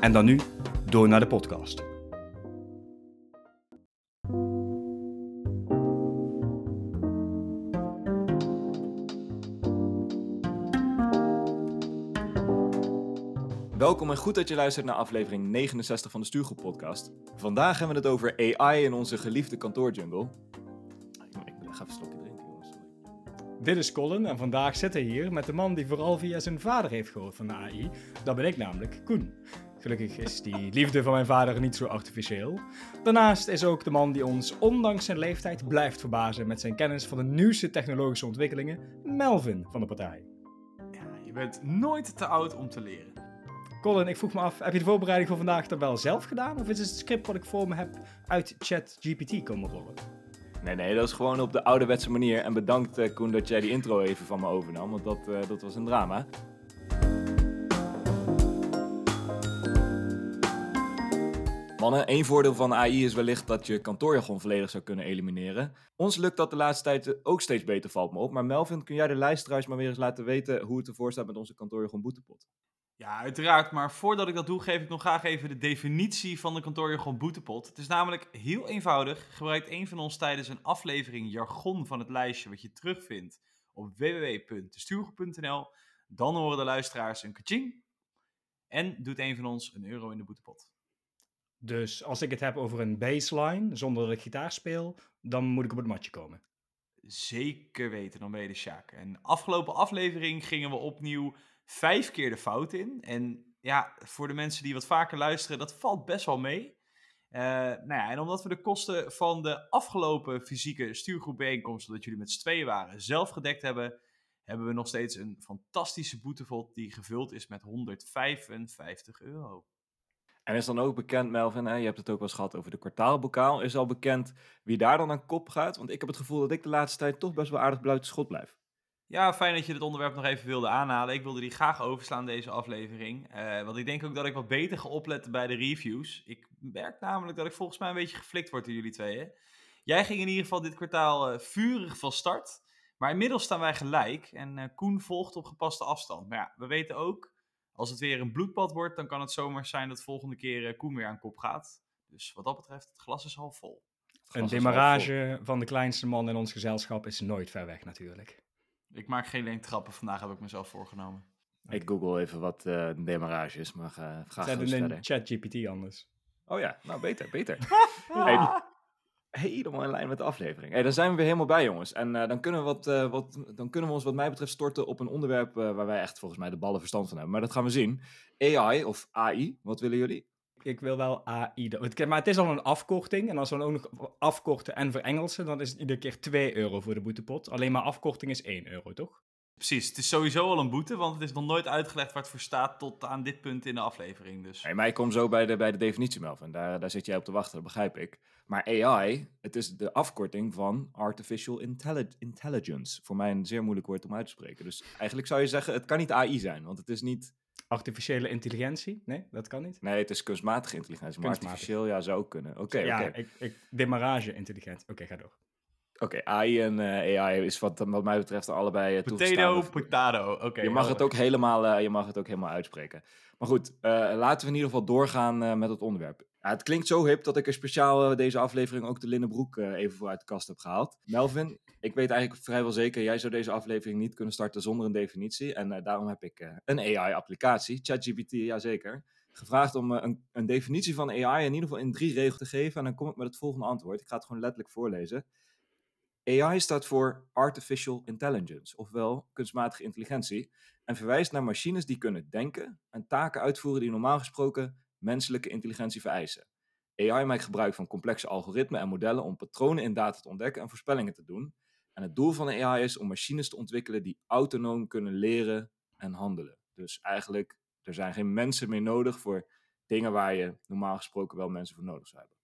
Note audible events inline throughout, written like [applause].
En dan nu door naar de podcast. Welkom en goed dat je luistert naar aflevering 69 van de Stuurgroep podcast. Vandaag hebben we het over AI in onze geliefde kantoorjungle. Ik ga even slokje drinken, jongens. Dit is Colin en vandaag zitten we hier met de man die vooral via zijn vader heeft gehoord van de AI. Dat ben ik namelijk, Koen. Gelukkig is die liefde van mijn vader niet zo artificieel. Daarnaast is ook de man die ons, ondanks zijn leeftijd, blijft verbazen met zijn kennis van de nieuwste technologische ontwikkelingen, Melvin van de partij. Ja, je bent nooit te oud om te leren. Colin, ik vroeg me af, heb je de voorbereiding voor vandaag dan wel zelf gedaan? Of is het script wat ik voor me heb uit ChatGPT komen rollen? Nee, nee, dat is gewoon op de ouderwetse manier. En bedankt eh, Koen dat jij die intro even van me overnam, want dat, eh, dat was een drama. Mannen, één voordeel van AI is wellicht dat je kantoorjargon volledig zou kunnen elimineren. Ons lukt dat de laatste tijd ook steeds beter, valt me op. Maar Melvin, kun jij de luisteraars maar weer eens laten weten hoe het ervoor staat met onze kantoorjargon boetepot? Ja, uiteraard. Maar voordat ik dat doe, geef ik nog graag even de definitie van de kantoorjargon boetepot. Het is namelijk heel eenvoudig. Gebruikt een van ons tijdens een aflevering jargon van het lijstje wat je terugvindt op www.destuurgroep.nl. Dan horen de luisteraars een kaching. En doet een van ons een euro in de boetepot. Dus als ik het heb over een baseline, zonder dat ik gitaar speel, dan moet ik op het matje komen. Zeker weten, dan ben je de Sjaak. En afgelopen aflevering gingen we opnieuw vijf keer de fout in. En ja, voor de mensen die wat vaker luisteren, dat valt best wel mee. Uh, nou ja, en omdat we de kosten van de afgelopen fysieke stuurgroepbijeenkomsten, dat jullie met z'n tweeën waren, zelf gedekt hebben, hebben we nog steeds een fantastische boetevot die gevuld is met 155 euro. En is dan ook bekend, Melvin, hè, je hebt het ook wel eens gehad over de kwartaalbokaal. Is al bekend wie daar dan aan kop gaat? Want ik heb het gevoel dat ik de laatste tijd toch best wel aardig buiten schot blijf. Ja, fijn dat je dit onderwerp nog even wilde aanhalen. Ik wilde die graag overslaan, deze aflevering. Uh, want ik denk ook dat ik wat beter ga opletten bij de reviews. Ik merk namelijk dat ik volgens mij een beetje geflikt word door jullie tweeën. Jij ging in ieder geval dit kwartaal uh, vurig van start. Maar inmiddels staan wij gelijk. En uh, Koen volgt op gepaste afstand. Maar ja, we weten ook, als het weer een bloedbad wordt, dan kan het zomaar zijn dat volgende keer Koen weer aan kop gaat. Dus wat dat betreft, het glas is half vol. Een demarrage van de kleinste man in ons gezelschap is nooit ver weg natuurlijk. Ik maak geen lenktrappen, vandaag heb ik mezelf voorgenomen. Ik google even wat uh, een demarrage is, maar ga, ga Zet in ChatGPT anders. Oh ja, nou beter, beter. [laughs] hey, helemaal in lijn met de aflevering. Hey, dan zijn we weer helemaal bij, jongens. En uh, dan, kunnen we wat, uh, wat, dan kunnen we ons, wat mij betreft, storten op een onderwerp waar wij echt volgens mij de ballen verstand van hebben. Maar dat gaan we zien. AI of AI, wat willen jullie? Ik wil wel AI. Maar het is al een afkorting. En als we dan ook nog afkorten en verengelsen, dan is het iedere keer 2 euro voor de boetepot. Alleen maar afkorting is 1 euro, toch? Precies, het is sowieso al een boete, want het is nog nooit uitgelegd waar het voor staat tot aan dit punt in de aflevering. Dus. Hey, maar ik kom zo bij de, bij de definitie, Melvin. Daar, daar zit jij op te wachten, dat begrijp ik. Maar AI, het is de afkorting van Artificial Intelligence. Voor mij een zeer moeilijk woord om uit te spreken. Dus eigenlijk zou je zeggen, het kan niet AI zijn, want het is niet Artificiële intelligentie? Nee, dat kan niet. Nee, het is kunstmatige intelligentie. Maar artificieel, ja, zou ook kunnen. Oké, ja, oké. Ik, ik, demarage intelligentie. Oké, ga door. Oké, AI en uh, AI is wat, wat mij betreft allebei uh, Potato, potato. Oké. je mag het ook helemaal, uh, je mag het ook helemaal uitspreken. Maar goed, laten we in ieder geval doorgaan met het onderwerp. Ja, het klinkt zo hip dat ik er speciaal deze aflevering ook de linnenbroek even voor uit de kast heb gehaald. Melvin, ik weet eigenlijk vrijwel zeker, jij zou deze aflevering niet kunnen starten zonder een definitie. En daarom heb ik een AI-applicatie, ChatGPT, jazeker, gevraagd om een, een definitie van AI in ieder geval in drie regels te geven. En dan kom ik met het volgende antwoord. Ik ga het gewoon letterlijk voorlezen. AI staat voor Artificial Intelligence, ofwel kunstmatige intelligentie, en verwijst naar machines die kunnen denken en taken uitvoeren die normaal gesproken menselijke intelligentie vereisen. AI maakt gebruik van complexe algoritmen en modellen om patronen in data te ontdekken en voorspellingen te doen. En het doel van AI is om machines te ontwikkelen die autonoom kunnen leren en handelen. Dus eigenlijk, er zijn geen mensen meer nodig voor dingen waar je normaal gesproken wel mensen voor nodig zou hebben.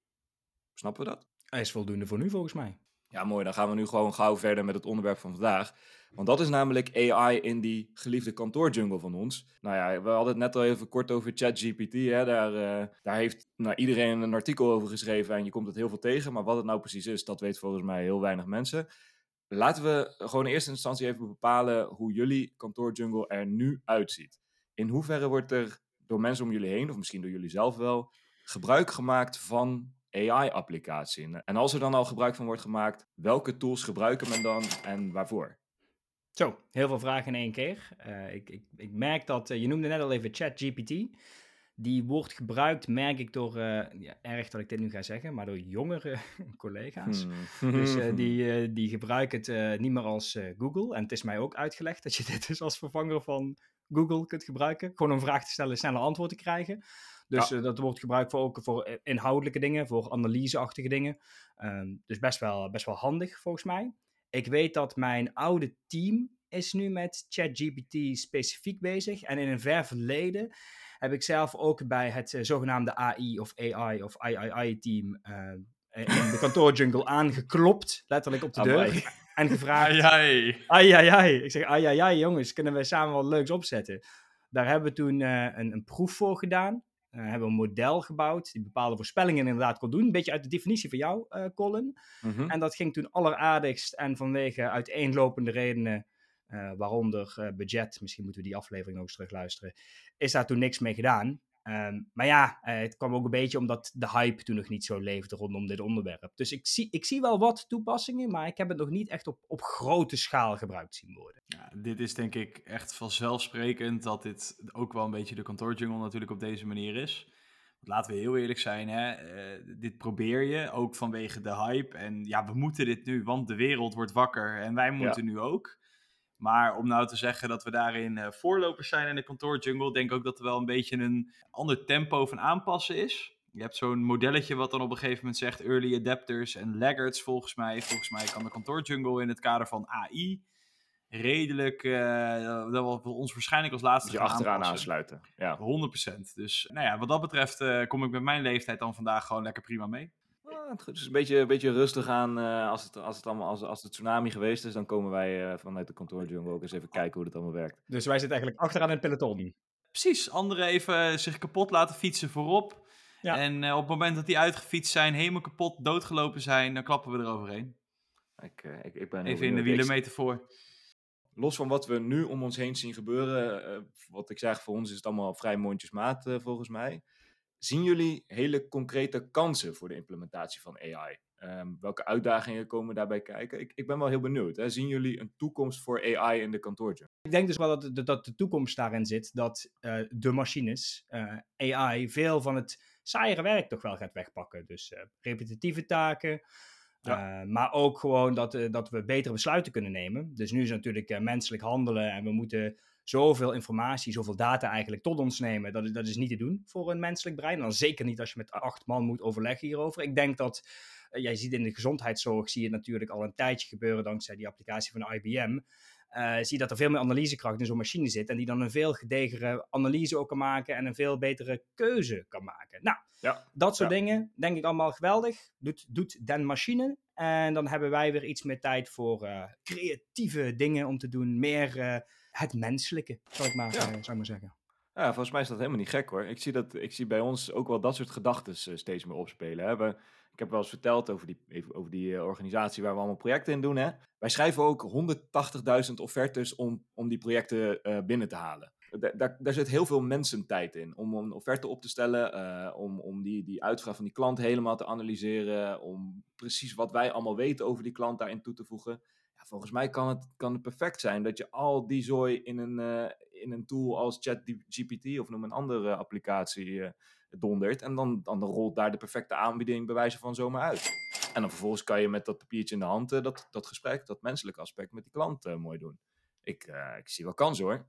Snappen we dat? Hij is voldoende voor nu volgens mij. Ja, mooi. Dan gaan we nu gewoon gauw verder met het onderwerp van vandaag. Want dat is namelijk AI in die geliefde kantoorjungle van ons. Nou ja, we hadden het net al even kort over ChatGPT. Daar, uh, daar heeft nou, iedereen een artikel over geschreven en je komt het heel veel tegen. Maar wat het nou precies is, dat weet volgens mij heel weinig mensen. Laten we gewoon in eerste instantie even bepalen hoe jullie kantoorjungle er nu uitziet. In hoeverre wordt er door mensen om jullie heen, of misschien door jullie zelf wel, gebruik gemaakt van AI-applicatie? En als er dan al gebruik van wordt gemaakt, welke tools gebruiken men dan en waarvoor? Zo, heel veel vragen in één keer. Uh, ik, ik, ik, merk dat, uh, je noemde net al even ChatGPT. Die wordt gebruikt, merk ik door, uh, ja, erg dat ik dit nu ga zeggen, maar door jongere [laughs] collega's. Hmm. Dus [laughs] die, die gebruiken het niet meer als Google. En het is mij ook uitgelegd dat je [laughs] dit dus als vervanger van Google kunt gebruiken. Gewoon een vraag te stellen, snelle antwoord te krijgen. Dus ja. dat wordt gebruikt voor, ook voor inhoudelijke dingen, voor analyseachtige dingen. Um, dus best wel, best wel handig volgens mij. Ik weet dat mijn oude team is nu met ChatGPT specifiek bezig. En in een ver verleden heb ik zelf ook bij het uh, zogenaamde AI of AI of III-team uh, in de kantoorjungle [laughs] aangeklopt, letterlijk op de deur. En gevraagd... Ai, ai. ai, ai, ai. Ik zeg, ai, ai, ai, jongens, kunnen we samen wat leuks opzetten? Daar hebben we toen uh, een, een proef voor gedaan. Uh, hebben we een model gebouwd die bepaalde voorspellingen inderdaad kon doen. Een beetje uit de definitie van jou, uh, Colin. Mm -hmm. En dat ging toen alleraardigst en vanwege uiteenlopende redenen, uh, waaronder budget, misschien moeten we die aflevering nog eens terugluisteren, is daar toen niks mee gedaan. Um, maar ja, het kwam ook een beetje omdat de hype toen nog niet zo leefde rondom dit onderwerp. Dus ik zie, ik zie wel wat toepassingen, maar ik heb het nog niet echt op, op grote schaal gebruikt zien worden. Ja, dit is denk ik echt vanzelfsprekend dat dit ook wel een beetje de kantoorjungle natuurlijk op deze manier is. Want laten we heel eerlijk zijn, hè? Uh, dit probeer je ook vanwege de hype. En ja, we moeten dit nu, want de wereld wordt wakker en wij moeten ja. nu ook. Maar om nou te zeggen dat we daarin uh, voorlopers zijn in de kantoorjungle, denk ik ook dat er wel een beetje een ander tempo van aanpassen is. Je hebt zo'n modelletje wat dan op een gegeven moment zegt early adapters en laggards volgens mij. Volgens mij kan de kantoorjungle in het kader van AI redelijk, uh, dat we ons waarschijnlijk als laatste je achteraan aanpassen. aansluiten. Ja. 100%. Dus nou ja, wat dat betreft uh, kom ik met mijn leeftijd dan vandaag gewoon lekker prima mee. Dus een beetje, een beetje rustig aan. Uh, als, het, als, het allemaal, als, als het tsunami geweest is, dan komen wij uh, vanuit de kantoorjungle ook eens even kijken hoe het allemaal werkt. Dus wij zitten eigenlijk achteraan in het peloton. Precies, anderen even zich kapot laten fietsen voorop. Ja. En uh, op het moment dat die uitgefietst zijn, helemaal kapot, doodgelopen zijn, dan klappen we eroverheen. Ik, ik, ik ben even in de wielenmetafoor. Los van wat we nu om ons heen zien gebeuren, wat ik zeg, voor ons is het allemaal vrij mondjesmaat volgens mij. Zien jullie hele concrete kansen voor de implementatie van AI? Um, welke uitdagingen komen daarbij kijken? Ik, ik ben wel heel benieuwd. Hè? Zien jullie een toekomst voor AI in de kantoortje? Ik denk dus wel dat de, dat de toekomst daarin zit dat uh, de machines, uh, AI, veel van het saaiere werk toch wel gaat wegpakken. Dus uh, repetitieve taken, ja. Uh, maar ook gewoon dat, uh, dat we betere besluiten kunnen nemen. Dus nu is natuurlijk uh, menselijk handelen en we moeten zoveel informatie, zoveel data eigenlijk tot ons nemen. Dat is, dat is niet te doen voor een menselijk brein. En dan zeker niet als je met acht man moet overleggen hierover. Ik denk dat, jij ziet in de gezondheidszorg, zie je het natuurlijk al een tijdje gebeuren dankzij die applicatie van IBM. Uh, zie je dat er veel meer analysekracht in zo'n machine zit. En die dan een veel gedegere analyse ook kan maken. En een veel betere keuze kan maken. Nou, ja. dat soort ja. dingen denk ik allemaal geweldig. Doet, doet den machine. En dan hebben wij weer iets meer tijd voor uh, creatieve dingen om te doen. Meer uh, het menselijke, zal ik maar, ja. zou ik maar zeggen. Ja, volgens mij is dat helemaal niet gek hoor. Ik zie, dat, ik zie bij ons ook wel dat soort gedachten steeds meer opspelen. Hè. We, ik heb wel eens verteld over die, over die uh, organisatie waar we allemaal projecten in doen. Hè. Wij schrijven ook 180.000 offertes om, om die projecten uh, binnen te halen. Daar, daar zit heel veel mensentijd in. Om een offerte op te stellen, om, om die, die uitvraag van die klant helemaal te analyseren. Om precies wat wij allemaal weten over die klant daarin toe te voegen. Volgens mij kan het, kan het perfect zijn dat je al die zooi in een, in een tool als ChatGPT of noem een andere applicatie dondert. En dan, dan rolt daar de perfecte aanbieding bij wijze van zomaar uit. En dan vervolgens kan je met dat papiertje in de hand uh, dat, dat gesprek, dat menselijke aspect met die klant uh, mooi doen. Ik, uh, ik zie wel kans hoor.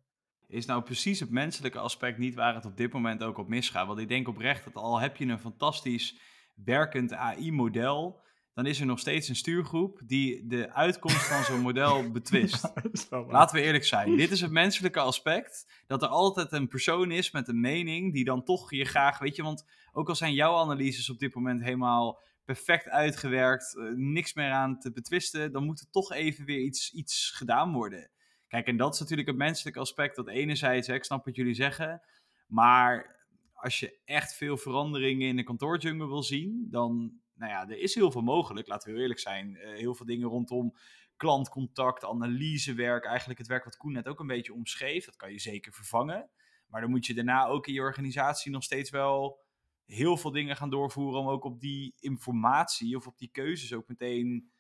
Is nou precies het menselijke aspect niet waar het op dit moment ook op misgaat? Want ik denk oprecht dat al heb je een fantastisch werkend AI-model, dan is er nog steeds een stuurgroep die de uitkomst van zo'n model [laughs] betwist. Laten we eerlijk zijn. Dit is het menselijke aspect. Dat er altijd een persoon is met een mening die dan toch je graag, weet je, want ook al zijn jouw analyses op dit moment helemaal perfect uitgewerkt, eh, niks meer aan te betwisten, dan moet er toch even weer iets, iets gedaan worden. Kijk, en dat is natuurlijk het menselijke aspect. Dat enerzijds, hè, ik snap wat jullie zeggen, maar als je echt veel veranderingen in de kantoorjungle wil zien, dan, nou ja, er is heel veel mogelijk, laten we heel eerlijk zijn. Eh, heel veel dingen rondom klantcontact, analysewerk, eigenlijk het werk wat Koen net ook een beetje omschreef, dat kan je zeker vervangen. Maar dan moet je daarna ook in je organisatie nog steeds wel heel veel dingen gaan doorvoeren om ook op die informatie of op die keuzes ook meteen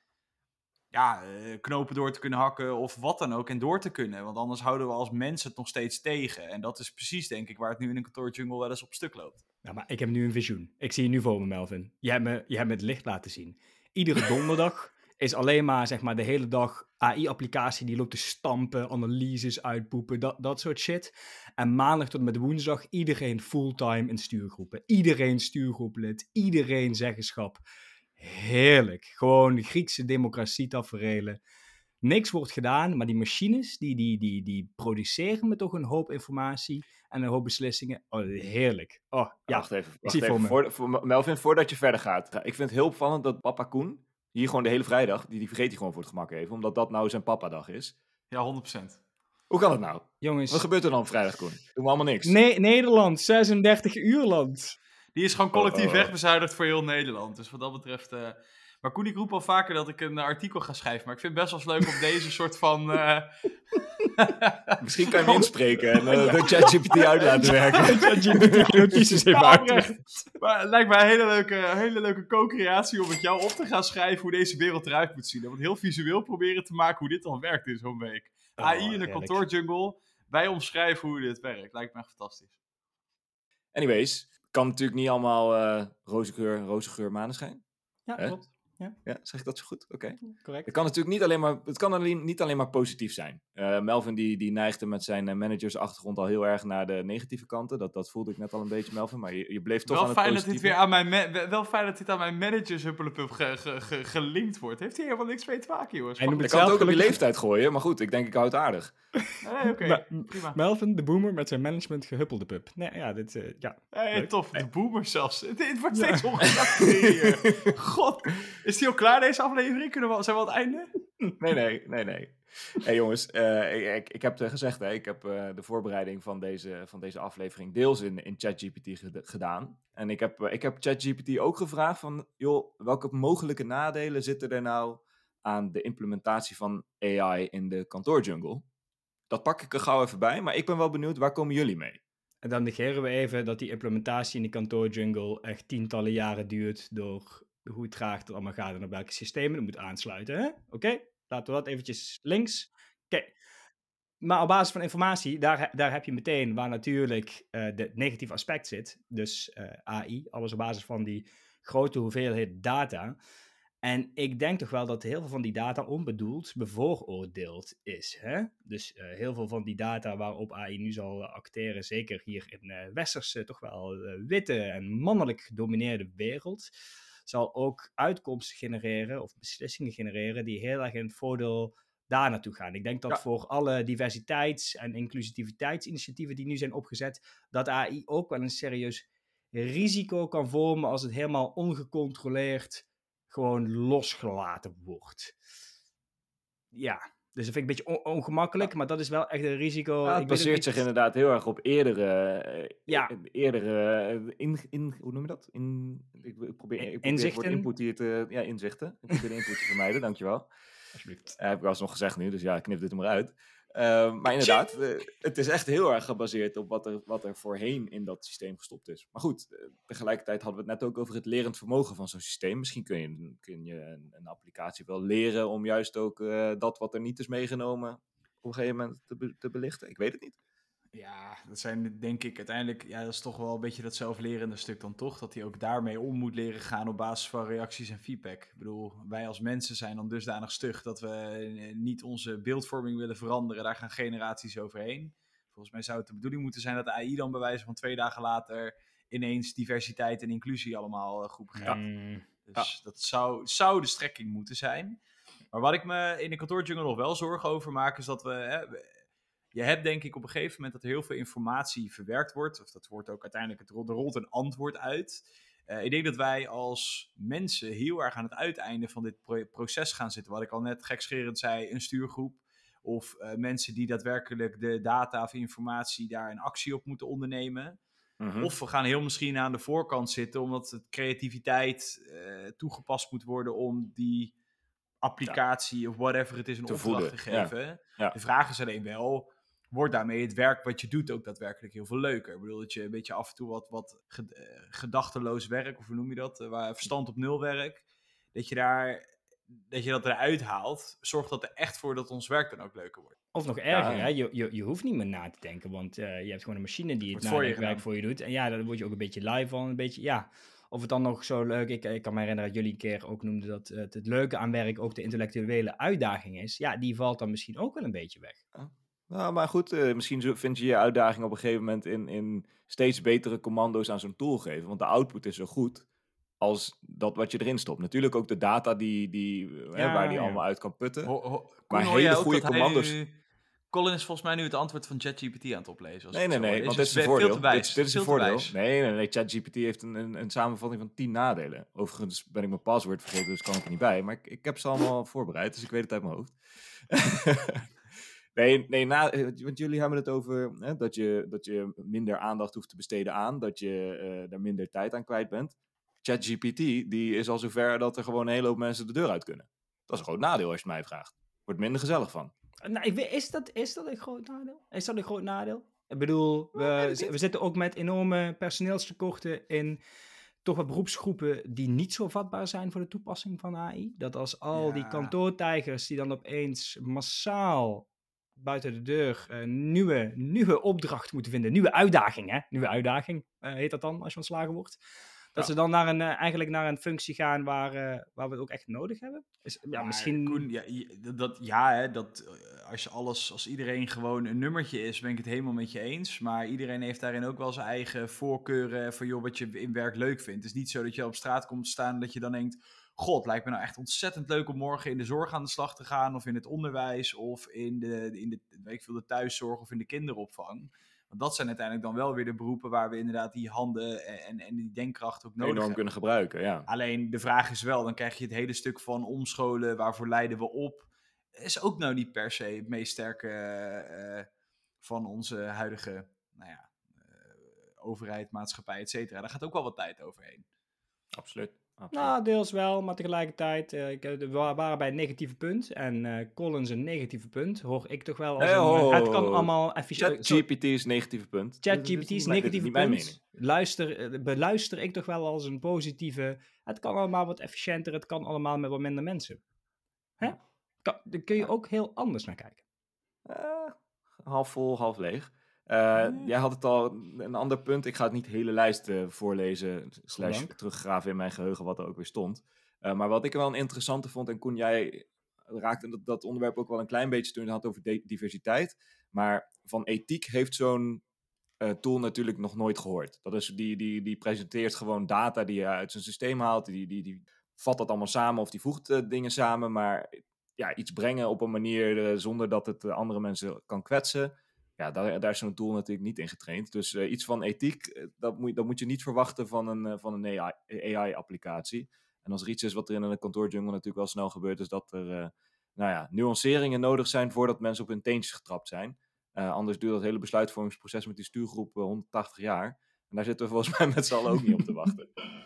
ja, eh, knopen door te kunnen hakken of wat dan ook en door te kunnen. Want anders houden we als mensen het nog steeds tegen. En dat is precies denk ik waar het nu in een kantoorjungle wel eens op stuk loopt. Ja, maar ik heb nu een visioen. Ik zie je nu voor me, Melvin. Je hebt me, je hebt me het licht laten zien. Iedere [laughs] donderdag is alleen maar, zeg maar, de hele dag AI-applicatie die loopt te stampen, analyses uitpoepen, dat, dat soort shit. En maandag tot en met woensdag iedereen fulltime in stuurgroepen. Iedereen stuurgroeplid, iedereen zeggenschap. Heerlijk. Gewoon Griekse democratie taferelen. Niks wordt gedaan, maar die machines die, die, die, die produceren me toch een hoop informatie en een hoop beslissingen. Oh, heerlijk. Oh, ja. wacht even. Wacht even. voor Voor, voor, Melvin, voordat je verder gaat. Ik vind het heel opvallend dat papa Koen hier gewoon de hele vrijdag, die, die vergeet hij gewoon voor het gemak even, omdat dat nou zijn papa-dag is. Ja, 100%. Hoe kan dat nou? Jongens. Wat gebeurt er dan op vrijdag, Koen? Doen we allemaal niks. Nee, Nederland, 36 uur land. Die is gewoon collectief Oh, oh. wegbezuinigd voor heel Nederland. Dus wat dat betreft... eh, Maar Koen, ik roep al vaker dat ik een artikel ga schrijven. Maar ik vind het best wel eens leuk om deze [laughs] soort van... eh, [laughs] Misschien kan je hem [laughs] inspreken en uh, de ChatGPT uit laten werken. ChatGPT notities even Ja, uit. oprecht. Maar het lijkt mij een hele leuke, hele leuke co-creatie om met jou op te gaan schrijven hoe deze wereld eruit moet zien. En wat heel visueel proberen te maken hoe dit dan werkt in zo'n week. Oh, AI in heerlijk. kantoorjungle. Wij omschrijven hoe dit werkt. Lijkt me echt fantastisch. Anyways, kan natuurlijk niet allemaal eh roze geur, roze geur maneschijn. Ja, Hè? klopt. Ja, zeg ik dat zo goed? Oké. Correct. Het kan natuurlijk niet alleen maar, het kan alleen, niet alleen maar positief zijn. Eh, Melvin die, die neigde met zijn eh, managersachtergrond al heel erg naar de negatieve kanten. Dat, dat voelde ik net al een beetje, Melvin. Maar je, je bleef toch aan Wel het fijn, dat dit weer aan mijn wel- fijn dat dit aan mijn managers huppelepup ge, ge, ge- gelinkt wordt. Heeft hier helemaal niks mee te maken, jongens. Hij noemt Ik het kan het zelf ook op je leeftijd gooien, maar goed, ik denk ik hou het aardig. Nee, [laughs] oké, Ma- prima. Melvin, de boomer met zijn management gehuppelde pup. Nee, ja, dit, eh, ja. Hey, tof, de boomer zelfs. Het, het wordt steeds ongezelliger hier. [laughs] God, is die al klaar deze aflevering? Kunnen we, zijn we aan het einde? Nee, nee, nee, nee. hey, jongens, eh, ik, ik, heb het gezegd, hè, ik heb eh, de voorbereiding van deze, van deze aflevering deels in, in ChatGPT ged- gedaan. En ik heb, eh, ik heb ChatGPT ook gevraagd van, joh, welke mogelijke nadelen zitten er nou aan de implementatie van AI in de kantoorjungle? Dat pak ik er gauw even bij, maar ik ben wel benieuwd, waar komen jullie mee? En dan negeren we even dat die implementatie in de kantoorjungle echt tientallen jaren duurt door hoe traag het allemaal gaat en op welke systemen het moet aansluiten. Oké, laten we dat eventjes links. Oké. Maar op basis van informatie, daar, daar heb je meteen waar natuurlijk eh de negatieve aspect zit. Dus eh, AI, alles op basis van die grote hoeveelheid data. En ik denk toch wel dat heel veel van die data onbedoeld bevooroordeeld is. Hè? Dus eh, heel veel van die data waarop AI nu zal eh, acteren, zeker hier in eh westerse, toch wel witte en mannelijk gedomineerde wereld, zal ook uitkomsten genereren of beslissingen genereren die heel erg in het voordeel daar naartoe gaan. Ik denk dat Ja. voor alle diversiteits- en inclusiviteitsinitiatieven die nu zijn opgezet, dat AI ook wel een serieus risico kan vormen als het helemaal ongecontroleerd gewoon losgelaten wordt. Ja, dus dat vind ik een beetje on- ongemakkelijk, maar dat is wel echt een risico. Ja, het baseert zich inderdaad heel erg op eerdere, eh, Ja. e- eerdere eh, in, in, hoe noem je dat? In, ik, probeer, ik probeer het Inzichten? input hier te, ja, inzichten. Ik probeer de input te vermijden, dankjewel. [laughs] Alsjeblieft. Eh, heb ik wel eens nog gezegd nu, dus ja, knip dit er maar uit. Eh, maar inderdaad, eh, het is echt heel erg gebaseerd op wat er, wat er voorheen in dat systeem gestopt is. Maar goed, eh, tegelijkertijd hadden we het net ook over het lerend vermogen van zo'n systeem. Misschien kun je, kun je een, een applicatie wel leren om juist ook eh, dat wat er niet is meegenomen op een gegeven moment te, be- te belichten. Ik weet het niet. Ja, dat zijn denk ik uiteindelijk, ja, dat is toch wel een beetje dat zelflerende stuk dan toch, dat hij ook daarmee om moet leren gaan op basis van reacties en feedback. Ik bedoel, wij als mensen zijn dan dusdanig stug dat we eh, niet onze beeldvorming willen veranderen, daar gaan generaties overheen. Volgens mij zou het de bedoeling moeten zijn dat AI dan bij wijze van twee dagen later ineens diversiteit en inclusie allemaal eh, goed begrijpt. Mm, Dus dat zou, zou de strekking moeten zijn. Maar wat ik me in de kantoorjungle nog wel zorgen over maak, is dat we, hè, we- Je hebt denk ik op een gegeven moment dat er heel veel informatie verwerkt wordt. Of dat wordt ook uiteindelijk, het er rolt een antwoord uit. Eh, ik denk dat wij als mensen heel erg aan het uiteinde van dit pro- proces gaan zitten. Wat ik al net gekscherend zei, een stuurgroep. Of eh, mensen die daadwerkelijk de data of informatie daar een actie op moeten ondernemen. Mhm. Of we gaan heel misschien aan de voorkant zitten, omdat het creativiteit eh, toegepast moet worden om die applicatie of whatever het is een Te opdracht voeden, te ja. geven. Ja. De vraag is alleen wel, wordt daarmee het werk wat je doet ook daadwerkelijk heel veel leuker? Ik bedoel dat je een beetje af en toe wat, wat eh, gedachteloos werk, of hoe noem je dat, eh, waar verstand op nul werk, dat je daar dat je dat eruit haalt, zorgt dat er echt voor dat ons werk dan ook leuker wordt. Of nog erger, Ja. hè? Je, je, je hoeft niet meer na te denken, want eh, je hebt gewoon een machine die het Wordt voor je nadenkwerk gedaan. voor je doet. En ja, daar word je ook een beetje live van, een beetje, ja. Of het dan nog zo leuk, ik, ik kan me herinneren dat jullie een keer ook noemden dat het, het leuke aan werk ook de intellectuele uitdaging is. Ja, die valt dan misschien ook wel een beetje weg. Nou, maar goed, eh, misschien vind je je uitdaging op een gegeven moment in, in steeds betere commando's aan zo'n tool geven. Want de output is zo goed als dat wat je erin stopt. Natuurlijk ook de data die, die, eh, hè, waar die ja. allemaal uit kan putten. Ho, ho, Koen, Maar hele goede commando's. nu- Colin is volgens mij nu het antwoord van ChatGPT aan het oplezen. als Nee, nee, nee, want Dus dit is een veel te voordeel. Dit, dit is een voordeel. Nee, nee, nee. ChatGPT heeft een, een, een samenvatting van 10 nadelen. Overigens ben ik mijn paswoord vergeten, dus kan ik er niet bij. Maar ik, ik heb ze allemaal voorbereid, dus ik weet het uit mijn hoofd. [laughs] nee, nee na, eh, want jullie hebben het over hè, dat, je, dat je minder aandacht hoeft te besteden aan, dat je eh er minder tijd aan kwijt bent. ChatGPT, die is al zover dat er gewoon een hele hoop mensen de deur uit kunnen. Dat is een groot nadeel als je het mij vraagt. Wordt minder gezellig van. Nou, ik weet, is, dat, is dat een groot nadeel? Is dat een groot nadeel? Ik bedoel, we, zi- we zitten ook met enorme personeelstekorten in toch wat beroepsgroepen die niet zo vatbaar zijn voor de toepassing van AI. Dat als al die kantoortijgers die dan opeens massaal buiten de deur een nieuwe, nieuwe opdracht moeten vinden. Nieuwe uitdaging, hè? Nieuwe uitdaging eh, heet dat dan als je ontslagen wordt. Dat Ja. ze dan naar een, eh, eigenlijk naar een functie gaan waar, eh, waar we het ook echt nodig hebben. Is, ja, Maar misschien... Koen, ja, dat- ja hè, dat, eh, als, je alles, als iedereen gewoon een nummertje is, ben ik het helemaal met je eens. Maar iedereen heeft daarin ook wel zijn eigen voorkeuren van joh, wat je in werk leuk vindt. Het is niet zo dat je op straat komt staan en dat je dan denkt... God, lijkt me nou echt ontzettend leuk om morgen in de zorg aan de slag te gaan... of in het onderwijs, of in de, in de, weet ik veel, de thuiszorg of in de kinderopvang. Want dat zijn uiteindelijk dan wel weer de beroepen waar we inderdaad die handen en, en, en die denkkracht ook nodig Enorm hebben. kunnen gebruiken, ja. Alleen de vraag is wel, dan krijg je het hele stuk van omscholen, waarvoor leiden we op, is ook nou niet per se het meest sterke eh, van onze huidige nou ja, eh, overheid, maatschappij, et cetera. Daar gaat ook wel wat tijd overheen. Absoluut. Absoluut. Nou, deels wel, maar tegelijkertijd, eh, ik, eh, we wa- waren bij het negatieve punt en eh Collins een negatieve punt, hoor ik toch wel als een, eh, het kan allemaal efficiënt... zo- ChatGPT is een negatieve punt. ChatGPT Dit is niet een mijn- dit negatieve punt. Luister, eh, beluister ik toch wel als een positieve, het kan allemaal wat efficiënter, het kan allemaal met wat minder mensen. Hè? Kan, daar kun je ook heel anders naar kijken. Eh, half vol, half leeg. Eh, Jij had het al, een ander punt. Ik ga het niet de hele lijst eh, voorlezen, slash teruggraven in mijn geheugen wat er ook weer stond. Eh, maar wat ik wel een interessante vond, en Koen, jij raakte dat, dat onderwerp ook wel een klein beetje toen je het had over diversiteit. Maar van ethiek heeft zo'n tool natuurlijk nog nooit gehoord. Dat is, die, die, die presenteert gewoon data die je uit zijn systeem haalt. Die, die, die vat dat allemaal samen of die voegt dingen samen. Maar ja, iets brengen op een manier zonder dat het andere mensen kan kwetsen. Ja, daar, daar is zo'n tool natuurlijk niet in getraind. Dus eh, iets van ethiek, eh, dat, moet, dat moet je niet verwachten van een, eh, van een AI-applicatie. en als er iets is wat er in een kantoorjungle natuurlijk wel snel gebeurt, is dat er nou ja, nuanceringen nodig zijn voordat mensen op hun teentjes getrapt zijn. Anders duurt dat hele besluitvormingsproces met die stuurgroep eh, 180 jaar. En daar zitten we volgens mij met z'n allen ook niet op te wachten. [laughs]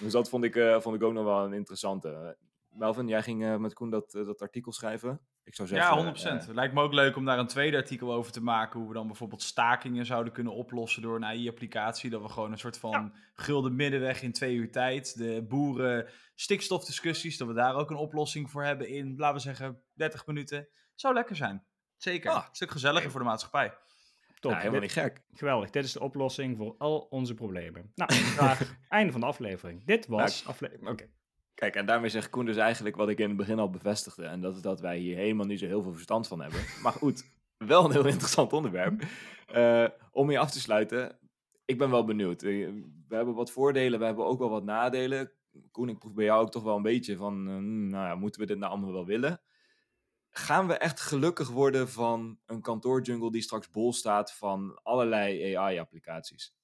Dus dat vond ik, vond ik ook nog wel een interessante. Melvin, jij ging met Koen dat, dat artikel schrijven. Ik zou zeggen, ja, eh, 100%. Het lijkt me ook leuk om daar een tweede artikel over te maken. Hoe we dan bijvoorbeeld stakingen zouden kunnen oplossen door een AI-applicatie. Dat we gewoon een soort van gulden middenweg in twee uur tijd. De boeren stikstofdiscussies, dat we daar ook een oplossing voor hebben in, laten we zeggen, 30 minuten. Zou lekker zijn. Zeker. Ah. een stuk gezelliger voor de maatschappij. Top, ja, helemaal dit- niet gek. Geweldig, dit is de oplossing voor al onze problemen. Nou, [laughs] daar, einde van de aflevering. Dit was aflevering. Oké. Kijk, en daarmee zegt Koen dus eigenlijk wat ik in het begin al bevestigde. En dat is dat wij hier helemaal niet zo heel veel verstand van hebben. [laughs] Maar goed, wel een heel interessant onderwerp. [laughs] Eh, om hier af te sluiten, ik ben wel benieuwd. Eh, We hebben wat voordelen, we hebben ook wel wat nadelen. Koen, ik proef bij jou ook toch wel een beetje van, uh, nou ja, moeten we dit nou allemaal wel willen? Gaan we echt gelukkig worden van een kantoorjungle die straks bol staat van allerlei AI-applicaties?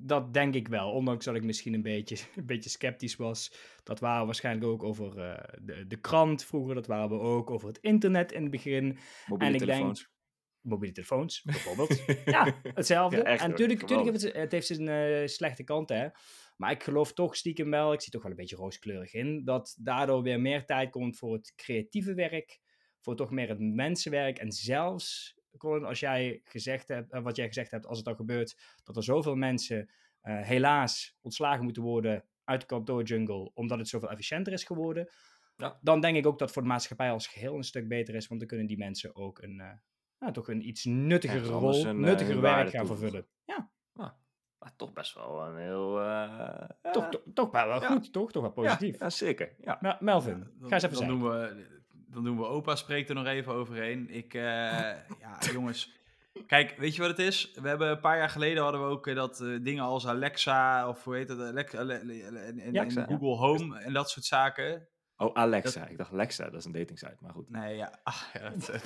Dat denk ik wel, ondanks dat ik misschien een beetje, [laughs] een beetje sceptisch was. Dat waren we waarschijnlijk ook over uh, de, de krant vroeger, dat waren we ook over het internet in het begin. Mobiele en ik telefoons. Denk, mobiele telefoons, [laughs] bijvoorbeeld. ja, hetzelfde. [laughs] Ja, echt, en natuurlijk, natuurlijk heeft het, het heeft zijn uh, slechte kant, hè. Maar ik geloof toch stiekem wel, ik zie toch wel een beetje rooskleurig in, dat daardoor weer meer tijd komt voor het creatieve werk, voor toch meer het mensenwerk. En zelfs, Colin, als jij gezegd hebt, uh, wat jij gezegd hebt, als het dan gebeurt, dat er zoveel mensen uh, helaas ontslagen moeten worden uit de kantoorjungle, omdat het zoveel efficiënter is geworden, ja. dan denk ik ook dat voor de maatschappij als geheel een stuk beter is, want dan kunnen die mensen ook een, uh, nou, toch een iets nuttiger rol, een, nuttiger werk gaan vervullen. Ja. Ah, maar toch best wel een heel... Uh, toch, to, toch wel, wel goed, toch? Toch wel positief. Ja, zeker. Ja. Maar Melvin, dan, ga eens even dan doen we, dan doen we opa spreekt er nog even overheen. Ik, uh, [laughs] ja, jongens... Kijk, weet je wat het is? We hebben een paar jaar geleden hadden we ook dat uh, dingen als Alexa of hoe heet het, Alexa, en, en, en Google Home en dat soort zaken. Oh, Alexa. Ik dacht Alexa, dat is een datingsite, maar goed. Nee, ja. Ach, ja, het,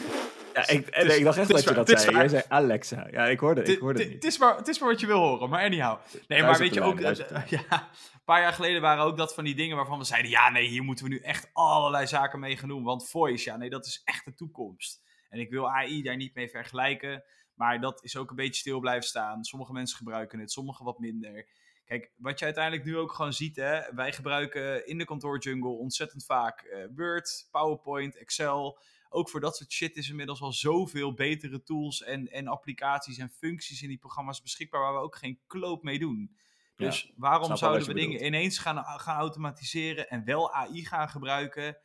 ja ik, nee, ik dacht echt dat je dat zei. Jij zei Alexa. Ja, ik hoorde, ik hoorde het Het is, maar, het is maar wat je wil horen, maar anyhow. Nee, maar weet je ook... [laughs] ja, een paar jaar geleden waren ook dat van die dingen waarvan we zeiden... Ja, nee, hier moeten we nu echt allerlei zaken mee gaan doen. Want voice, ja, nee, dat is echt de toekomst. En ik wil AI daar niet mee vergelijken. Maar dat is ook een beetje stil blijven staan. Sommige mensen gebruiken het, sommige wat minder. Kijk, wat je uiteindelijk nu ook gewoon ziet, hè, wij gebruiken in de kantoorjungle ontzettend vaak uh, Word, PowerPoint, Excel. Ook voor dat soort shit is inmiddels al zoveel betere tools en, en applicaties en functies in die programma's beschikbaar waar we ook geen kloot mee doen. Dus waarom zouden we dingen ineens gaan, gaan automatiseren en wel AI gaan gebruiken?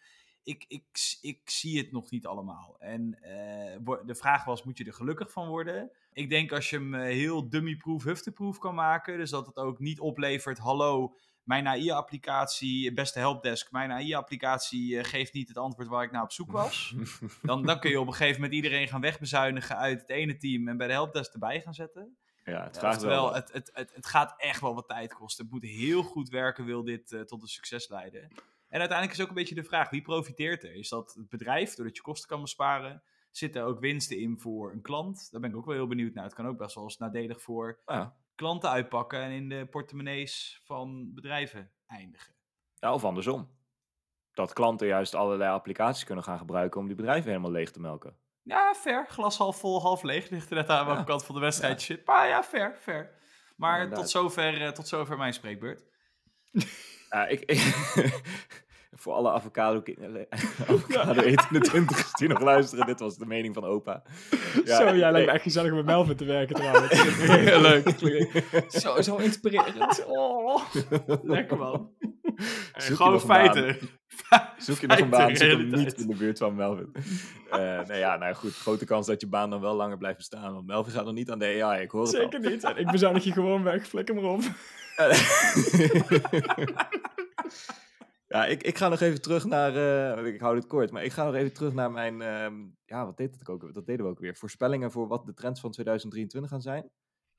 Ik, ik, ik zie het nog niet allemaal. En uh, de vraag was, moet je er gelukkig van worden? Ik denk als je hem uh, heel dummy-proof, hufteproof kan maken, dus dat het ook niet oplevert, hallo, mijn AI-applicatie, beste helpdesk, mijn AI-applicatie uh, geeft niet het antwoord waar ik naar op zoek was. [laughs] dan, dan kun je op een gegeven moment iedereen gaan wegbezuinigen uit het ene team en bij de helpdesk erbij gaan zetten. Ja, het, vraagt wel. Het, het, het, het, gaat echt wel wat tijd kosten. Het moet heel goed werken, wil dit tot een succes leiden. En uiteindelijk is ook een beetje de vraag, wie profiteert er? Is dat het bedrijf, doordat je kosten kan besparen? Zitten er ook winsten in voor een klant? Daar ben ik ook wel heel benieuwd naar. Het kan ook best wel eens nadelig voor ja. klanten uitpakken en in de portemonnees van bedrijven eindigen. Ja, of andersom. Dat klanten juist allerlei applicaties kunnen gaan gebruiken om die bedrijven helemaal leeg te melken. Ja, fair. Glas half vol, half leeg. Ligt er net aan welke kant van de wedstrijd. Maar ja, fair, fair. Maar tot zover, uh, tot zover mijn spreekbeurt. [laughs] Ja, ik, [laughs] voor alle avocado, [laughs] avocado etende twintigers die nog luisteren, dit was de mening van opa. Ja, zo, jij lijkt me echt gezellig met Melvin te werken trouwens. [laughs] Heel leuk. Zo, zo inspirerend. Oh, lekker man. gewoon feiten. Zoek je nog een baan, zoek hem niet in de buurt van Melvin. Uh, nee, ja, nou goed, grote kans dat je baan dan wel langer blijft bestaan. Want Melvin gaat nog niet aan de AI, ik hoor het Zeker niet. En ik bezuinig je gewoon weg, flikker maar op. ja, ik, ik ga nog even terug naar. Uh, ik hou dit kort, maar ik ga nog even terug naar mijn. Uh, ja, wat deed het ook? Dat deden we ook weer. Voorspellingen voor wat de trends van 2023 gaan zijn.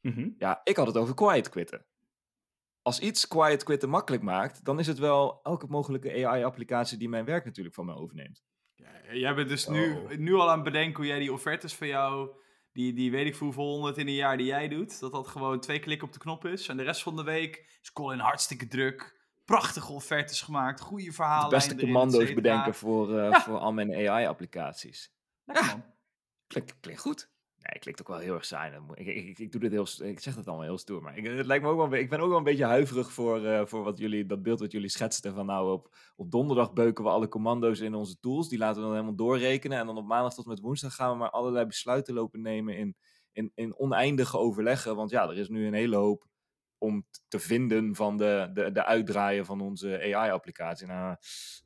Mm -hmm. Ja, ik had het over quiet quitten. Als iets quiet quitten makkelijk maakt, dan is het wel elke mogelijke AI-applicatie die mijn werk natuurlijk van me overneemt. Ja, jij bent dus nu, oh. nu al aan het bedenken hoe jij die offertes van jou die, die weet ik hoeveel honderd in een jaar die jij doet, dat dat gewoon twee klikken op de knop is. En de rest van de week is Colin hartstikke druk. Prachtige offertes gemaakt, goede verhalen. De beste commando's bedenken voor, uh, voor al mijn AI-applicaties. Ja, klinkt, klinkt goed. Nee, klinkt ook wel heel erg saai. Ik, ik, ik, doe dit heel, ik zeg het allemaal heel stoer, maar ik, het lijkt me ook wel, ik ben ook wel een beetje huiverig voor, uh, voor wat jullie, dat beeld wat jullie schetsten. Van nou, op, op donderdag beuken we alle commando's in onze tools. Die laten we dan helemaal doorrekenen. En dan op maandag tot met woensdag gaan we maar allerlei besluiten lopen nemen in, in, in oneindige overleggen. Want ja, er is nu een hele hoop om te vinden van de, de, de uitdraaien van onze AI-applicatie. Nou,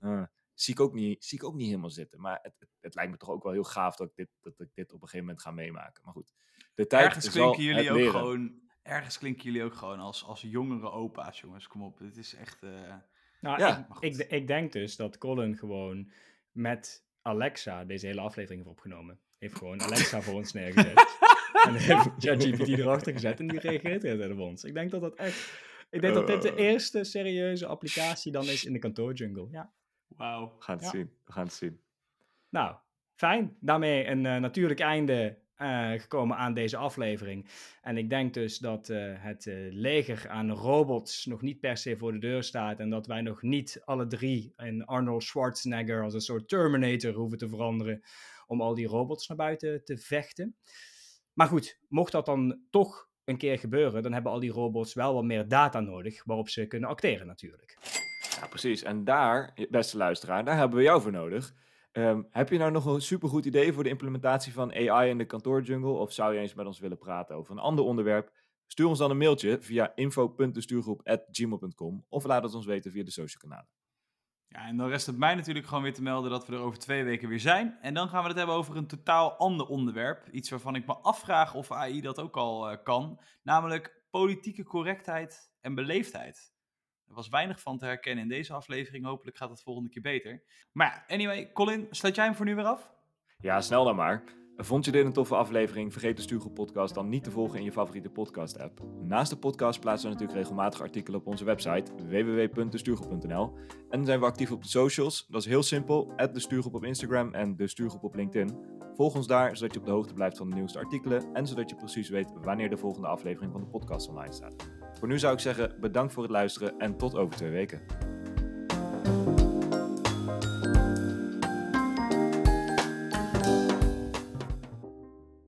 uh, zie ik ook niet, zie ik ook niet helemaal zitten. Maar het, het, het, lijkt me toch ook wel heel gaaf dat ik dit, dat ik dit op een gegeven moment ga meemaken. Maar goed, de tijd ergens klinken jullie ook gewoon, Ergens klinken jullie ook gewoon als, als jongere opa's, jongens. Kom op, dit is echt... Uh... Nou, ja. ik, ik, ik denk dus dat Colin gewoon met Alexa deze hele aflevering heeft opgenomen. Heeft gewoon Alexa voor ons neergezet. [laughs] en heeft ChatGPT erachter gezet en die reageert heel op ons. Ik denk dat dat echt Ik denk dat dit de Eh. eerste serieuze applicatie dan is in de kantoorjungle. Ja. Wauw. We gaan het Ja. zien. We gaan het zien. Nou, fijn. Daarmee een eh, natuurlijk einde eh, gekomen aan deze aflevering. En ik denk dus dat eh, het eh, leger aan robots nog niet per se voor de deur staat. En dat wij nog niet alle drie in Arnold Schwarzenegger als een soort Terminator hoeven te veranderen. Om al die robots naar buiten te vechten. Maar goed, mocht dat dan toch een keer gebeuren, dan hebben al die robots wel wat meer data nodig waarop ze kunnen acteren natuurlijk. Ja, precies. En daar, beste luisteraar, daar hebben we jou voor nodig. Ehm, heb je nou nog een supergoed idee voor de implementatie van AI in de kantoorjungle? Of zou je eens met ons willen praten over een ander onderwerp? Stuur ons dan een mailtje via info.destuurgroep.gmail.com of laat het ons weten via de social kanalen. Ja, en dan rest het mij natuurlijk gewoon weer te melden dat we er over twee weken weer zijn. En dan gaan we het hebben over een totaal ander onderwerp. Iets waarvan ik me afvraag of AI dat ook al eh, kan. Namelijk politieke correctheid en beleefdheid. Er was weinig van te herkennen in deze aflevering. Hopelijk gaat het volgende keer beter. Maar ja, anyway, Colin, sluit jij hem voor nu weer af? Ja, snel dan maar. Vond je dit een toffe aflevering? Vergeet de Stuurgroep podcast dan niet te volgen in je favoriete podcast app. Naast de podcast plaatsen we natuurlijk regelmatig artikelen op onze website www.destuurgroep.nl En zijn we actief op de socials. Dat is heel simpel. de Stuurgroep op Instagram en de Stuurgroep op LinkedIn. Volg ons daar, zodat je op de hoogte blijft van de nieuwste artikelen en zodat je precies weet wanneer de volgende aflevering van de podcast online staat. Voor nu zou ik zeggen bedankt voor het luisteren en tot over twee weken.